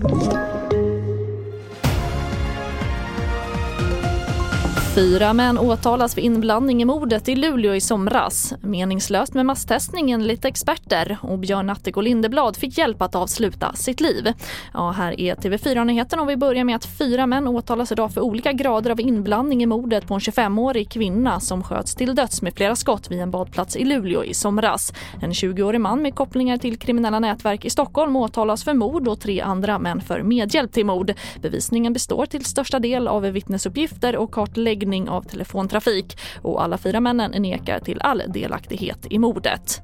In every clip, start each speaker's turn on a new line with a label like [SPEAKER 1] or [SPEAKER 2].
[SPEAKER 1] Thank you. Fyra män åtalas för inblandning i mordet i Luleå i somras. Meningslöst med masstestning enligt experter och Björn Natthiko Lindeblad fick hjälp att avsluta sitt liv. Ja, här är TV4-nyheten och vi börjar med att fyra män åtalas idag för olika grader av inblandning i mordet på en 25-årig kvinna som sköts till döds med flera skott vid en badplats i Luleå i somras. En 20-årig man med kopplingar till kriminella nätverk i Stockholm åtalas för mord och tre andra män för medhjälp till mord. Bevisningen består till största del av vittnesuppgifter och kartläggning uppläggning av telefontrafik och alla fyra männen nekar till all delaktighet i mordet.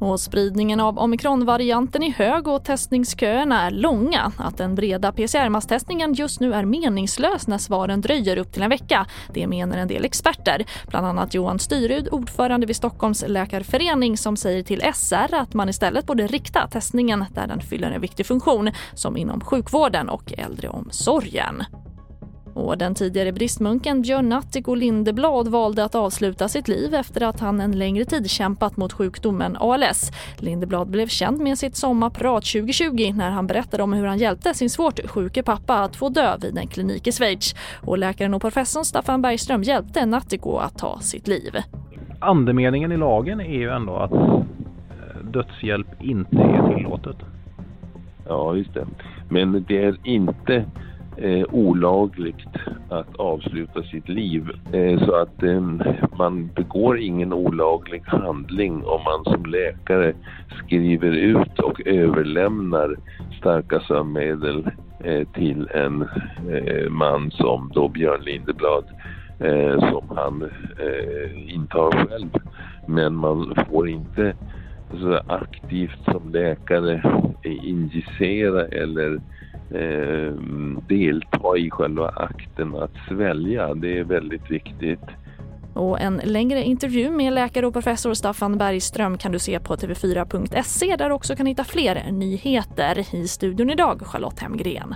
[SPEAKER 1] Och spridningen av omikronvarianten är hög och testningsköerna är långa. Att den breda PCR-masstestningen just nu är meningslös när svaren dröjer upp till en vecka, det menar en del experter. Bland annat Johan Styrud, ordförande vid Stockholms läkarförening som säger till SR att man istället borde rikta testningen där den fyller en viktig funktion, som inom sjukvården och äldreomsorgen. Och den tidigare bristmunken Björn Natthiko Lindeblad valde att avsluta sitt liv efter att han en längre tid kämpat mot sjukdomen ALS. Lindeblad blev känd med sitt sommarprat 2020 när han berättade om hur han hjälpte sin svårt sjuke pappa att få dö vid en klinik i Schweiz. Och läkaren och professorn Staffan Bergström hjälpte Natthiko att ta sitt liv.
[SPEAKER 2] Andemeningen i lagen är ju ändå att eh, dödshjälp inte är tillåtet.
[SPEAKER 3] Ja, just det. Men det är inte eh, olagligt att avsluta sitt liv. Eh, så att eh, man begår ingen olaglig handling om man som läkare skriver ut och överlämnar starka sömnmedel eh, till en eh, man som då Björn Lindeblad eh, som han eh, intar själv. Men man får inte så aktivt som läkare injicera eller eh, delta i själva akten att svälja. Det är väldigt viktigt.
[SPEAKER 1] Och en längre intervju med läkare och professor Staffan Bergström kan du se på tv4.se där du också kan hitta fler nyheter. I studion idag Charlotte Hemgren.